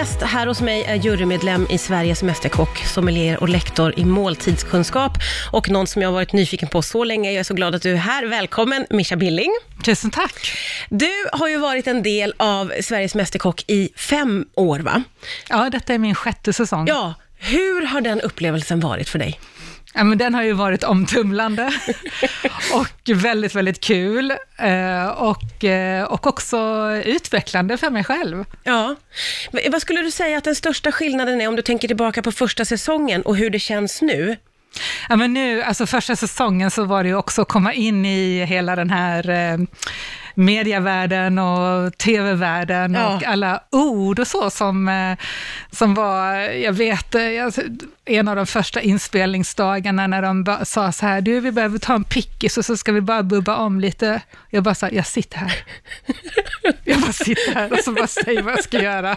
gäst här hos mig är jurymedlem i Sveriges Mästerkock, sommelier och lektor i måltidskunskap och någon som jag har varit nyfiken på så länge. Jag är så glad att du är här. Välkommen Mischa Billing. Tusen tack. Du har ju varit en del av Sveriges Mästerkock i fem år va? Ja, detta är min sjätte säsong. Ja, hur har den upplevelsen varit för dig? Ja, men den har ju varit omtumlande och väldigt, väldigt kul eh, och, eh, och också utvecklande för mig själv. Ja. Vad skulle du säga att den största skillnaden är om du tänker tillbaka på första säsongen och hur det känns nu? Ja, men nu, alltså första säsongen så var det ju också att komma in i hela den här eh, medievärlden och tv-världen ja. och alla ord och så som, eh, som var, jag vet, eh, en av de första inspelningsdagarna när de sa så här, du vi behöver ta en pickis och så ska vi bara bubba om lite. Jag bara sa, jag sitter här. jag bara sitter här och så bara säger vad jag ska göra.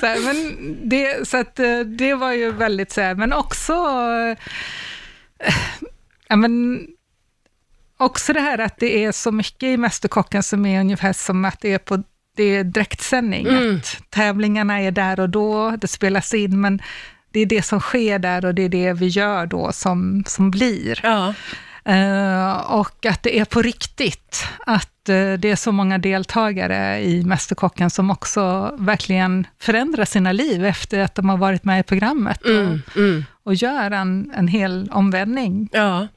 Så, här, men det, så att, eh, det var ju väldigt så här, men också, ja men, också det här att det är så mycket i Mästerkocken som är ungefär som att det är på det är direktsändning. Mm. Att tävlingarna är där och då, det spelas in, men det är det som sker där och det är det vi gör då som, som blir. Ja. Uh, och att det är på riktigt, att uh, det är så många deltagare i Mästerkocken som också verkligen förändrar sina liv efter att de har varit med i programmet mm, och, mm. och gör en, en hel omvändning. Ja.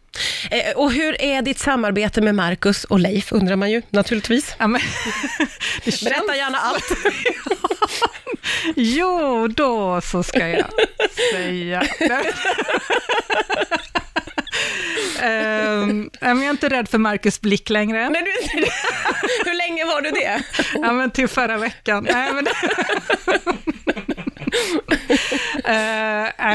Eh, och hur är ditt samarbete med Marcus och Leif, undrar man ju naturligtvis. Ja, men, känns... Berätta gärna allt. jo, då så ska jag säga. um, jag är inte rädd för Marcus blick längre. Nej, du, hur länge var du det? ja, men till förra veckan. Nej, men, nej,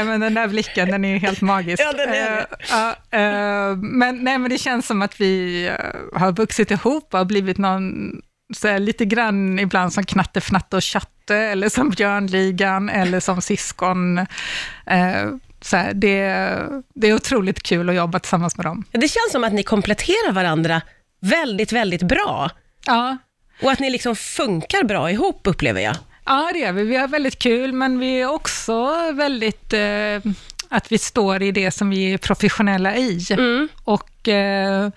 men den där blicken, den är ju helt magisk. Ja, den är uh, uh, men, nej, men det känns som att vi har vuxit ihop och blivit någon, så lite grann ibland som Knatte, Fnatte och Chatte, eller som Björnligan, eller som syskon. Så här, det, det är otroligt kul att jobba tillsammans med dem. Det känns som att ni kompletterar varandra väldigt, väldigt bra. Ja. Och att ni liksom funkar bra ihop, upplever jag. Ja, det gör vi. Vi har väldigt kul, men vi är också väldigt... Eh, att vi står i det som vi är professionella i. Mm. Och, eh,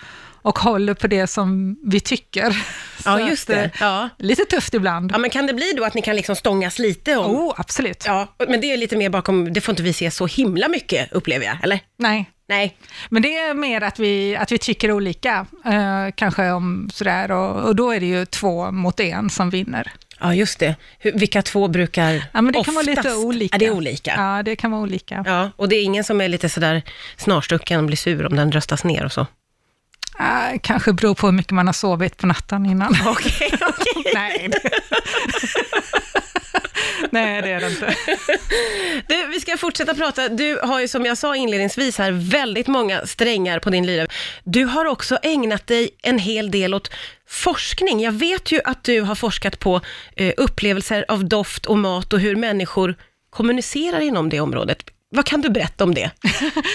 och håller på det som vi tycker. ja, just det. Eh, ja. Lite tufft ibland. Ja, men kan det bli då att ni kan liksom stångas lite om... Oh, absolut. Ja, men det är lite mer bakom, det får inte vi se så himla mycket, upplever jag, eller? Nej. Nej. Men det är mer att vi, att vi tycker olika, eh, kanske om sådär, och, och då är det ju två mot en som vinner. Ja, just det. Hur, vilka två brukar Ja, men det oftast? kan vara lite olika. Ja, det är olika. Ja, det kan vara olika. Ja, och det är ingen som är lite sådär snarstucken och blir sur om den röstas ner och så? Uh, kanske beror på hur mycket man har sovit på natten innan. Okej, okej. Nej. Nej, det är det inte. Du, vi ska fortsätta prata. Du har ju som jag sa inledningsvis här väldigt många strängar på din lyra. Du har också ägnat dig en hel del åt forskning. Jag vet ju att du har forskat på eh, upplevelser av doft och mat och hur människor kommunicerar inom det området. Vad kan du berätta om det?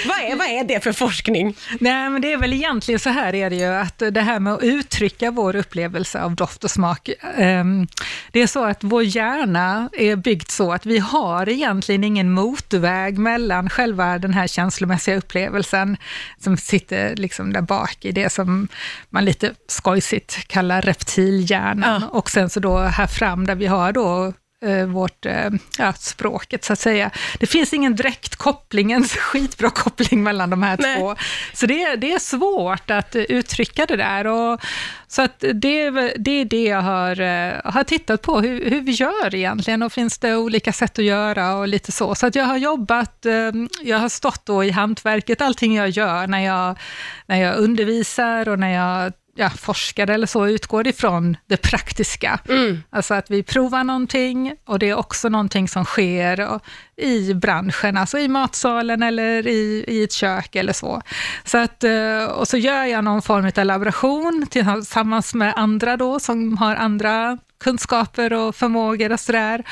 vad, är, vad är det för forskning? Nej, men det är väl egentligen så här är det ju, att det här med att uttrycka vår upplevelse av doft och smak, um, det är så att vår hjärna är byggd så att vi har egentligen ingen motväg mellan själva den här känslomässiga upplevelsen, som sitter liksom där bak i det som man lite skojsigt kallar reptilhjärnan, ja. och sen så då här fram där vi har då vårt, eh, ja, språket så att säga. Det finns ingen direkt koppling, en skitbra koppling mellan de här Nej. två. Så det, det är svårt att eh, uttrycka det där. Och, så att det, det är det jag har, eh, har tittat på, hur, hur vi gör egentligen och finns det olika sätt att göra och lite så. Så att jag har jobbat, eh, jag har stått då i hantverket, allting jag gör när jag, när jag undervisar och när jag ja, forskare eller så utgår ifrån det praktiska. Mm. Alltså att vi provar någonting och det är också någonting som sker i branschen, alltså i matsalen eller i, i ett kök eller så. så att, eh, och så gör jag någon form av laboration tillsammans med andra då som har andra kunskaper och förmågor och sådär.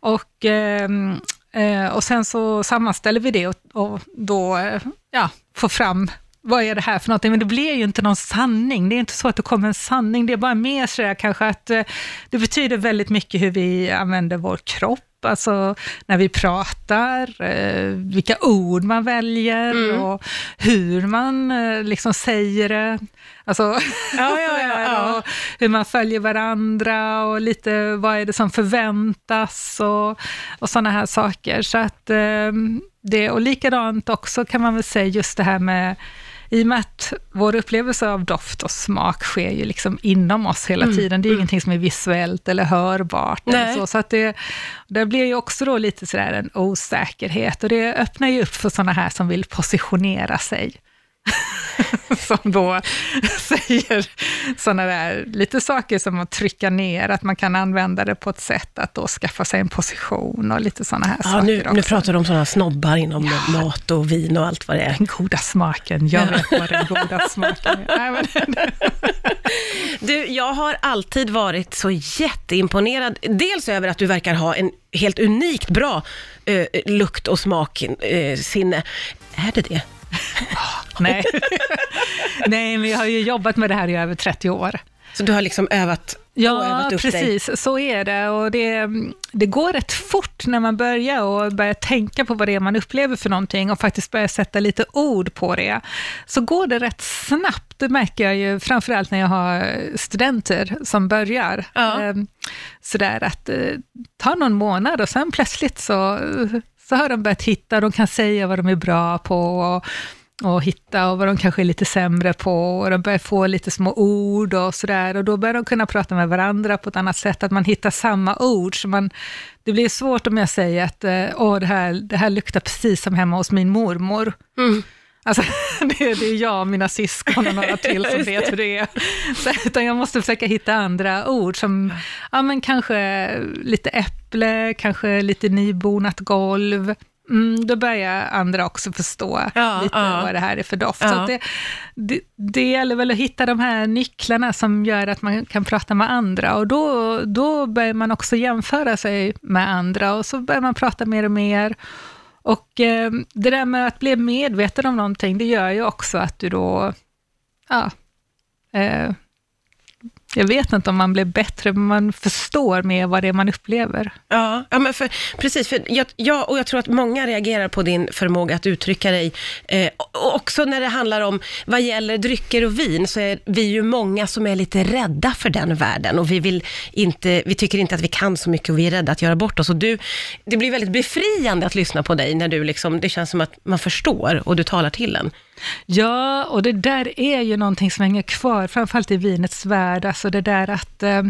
Och, ehm, eh, och sen så sammanställer vi det och, och då eh, ja, får fram vad är det här för någonting? Men det blir ju inte någon sanning. Det är inte så att det kommer en sanning. Det är bara mer så där kanske att eh, det betyder väldigt mycket hur vi använder vår kropp alltså när vi pratar, eh, vilka ord man väljer Mm. och hur man eh, liksom säger det. Alltså, Ja, ja, ja, och hur man följer varandra och lite vad är det som förväntas och, och sådana här saker. Så att det, och likadant också kan man väl säga just det här med i och med att vår upplevelse av doft och smak sker ju liksom inom oss hela tiden. Det är ingenting som är visuellt eller hörbart. Eller så, så att det, det blir ju också då lite sådär en osäkerhet och det öppnar ju upp för sådana här som vill positionera sig. som då säger sådana där lite saker som att trycka ner, att man kan använda det på ett sätt att då skaffa sig en position och lite sådana här Ja, saker nu, också. nu pratar du om sådana snobbar inom mat och vin och allt vad det är. Den goda smaken, jag vet vad den goda smaken är. Du, jag har alltid varit så jätteimponerad. Dels över att du verkar ha en helt unikt bra eh, lukt och smaksinne. Eh, är det det? nej. nej, men jag har ju jobbat med det här i över 30 år. Så du har liksom övat Ja, övat upp dig? precis. Så är det. Och det, det går rätt fort när man börjar och börjar tänka på vad det är man upplever för någonting och faktiskt börjar sätta lite ord på det. Så går det rätt snabbt. Det märker jag ju framförallt när jag har studenter som börjar. Ja. Ehm, Sådär att det tar någon månad och sen plötsligt så, så har de börjat hitta, de kan säga vad de är bra på och, och hitta och vad de kanske är lite sämre på och de börjar få lite små ord och sådär och då börjar de kunna prata med varandra på ett annat sätt, att man hittar samma ord. Så man, det blir svårt om jag säger att eh, Åh, det, här, det här luktar precis som hemma hos min mormor. Mm. Alltså, det, det är jag, mina syskon och några till som vet hur det är. Så, utan jag måste försöka hitta andra ord som, ja men kanske lite äpple, kanske lite nybonat golv. Mm, då börjar andra också förstå Ja, lite ja. vad det här är för doft. Ja. Så det, det, det gäller väl att hitta de här nycklarna som gör att man kan prata med andra och då, då börjar man också jämföra sig med andra och så börjar man prata mer och mer. Och eh, det där med att bli medveten om någonting, det gör ju också att du då, ja, eh, jag vet inte om man blir bättre, men man förstår mer vad det är man upplever. Ja, ja men för, precis. För jag, jag, och jag tror att många reagerar på din förmåga att uttrycka dig. Eh, och också när det handlar om, vad gäller drycker och vin, så är vi ju många som är lite rädda för den världen. Och vi, vill inte, vi tycker inte att vi kan så mycket och vi är rädda att göra bort oss. Och du, det blir väldigt befriande att lyssna på dig, när du liksom, det känns som att man förstår och du talar till en. Ja, och det där är ju någonting som hänger kvar, framförallt i vinets värld, alltså det där att eh,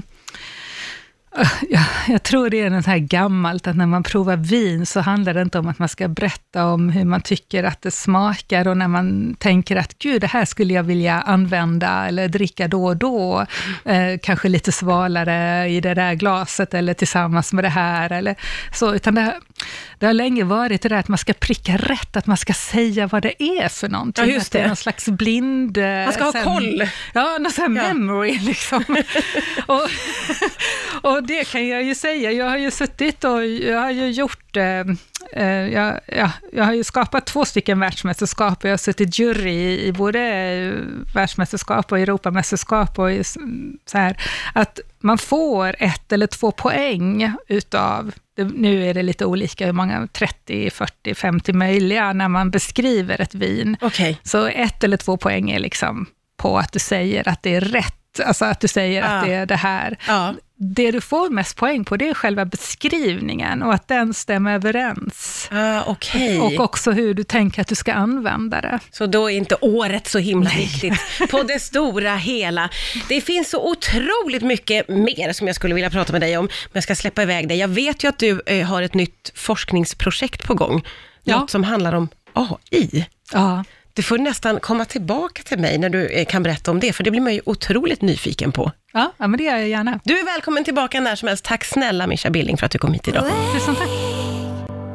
Ja, jag tror det är något här gammalt, att när man provar vin så handlar det inte om att man ska berätta om hur man tycker att det smakar och när man tänker att gud, det här skulle jag vilja använda eller dricka då och då, eh, kanske lite svalare i det där glaset eller tillsammans med det här eller så, utan det, det har länge varit det där att man ska pricka rätt, att man ska säga vad det är för någonting. Ja, just Att det är det. någon slags blind... eh, Man ska ha sen- koll. Ja, någon sån här Ja. memory liksom. och, och det kan jag ju säga, jag har ju suttit och jag har ju gjort, eh, eh, jag, ja, jag har ju skapat två stycken världsmästerskap och jag har suttit jury i, både eh, världsmästerskap och Europamästerskap och så här, att man får ett eller två poäng utav, det, nu är det lite olika hur många, 30, 40, 50 möjliga när man beskriver ett vin. Okej. Så ett eller två poäng är liksom på att du säger att det är rätt, alltså att du säger att Ja. det är det här. Ja. Det du får mest poäng på, det är själva beskrivningen och att den stämmer överens. Ah, Okej. Och också hur du tänker att du ska använda det. Så då är inte året så himla viktigt på det stora hela. Det finns så otroligt mycket mer som jag skulle vilja prata med dig om, men jag ska släppa iväg dig. Jag vet ju att du eh, har ett nytt forskningsprojekt på gång, Ja. något som handlar om AI. Ja. Du får nästan komma tillbaka till mig när du eh, kan berätta om det, för det blir man ju otroligt nyfiken på. Ja, ja, men det gör jag gärna. Du är välkommen tillbaka när som helst. Tack snälla Mischa Billing för att du kom hit idag. Tusen tack.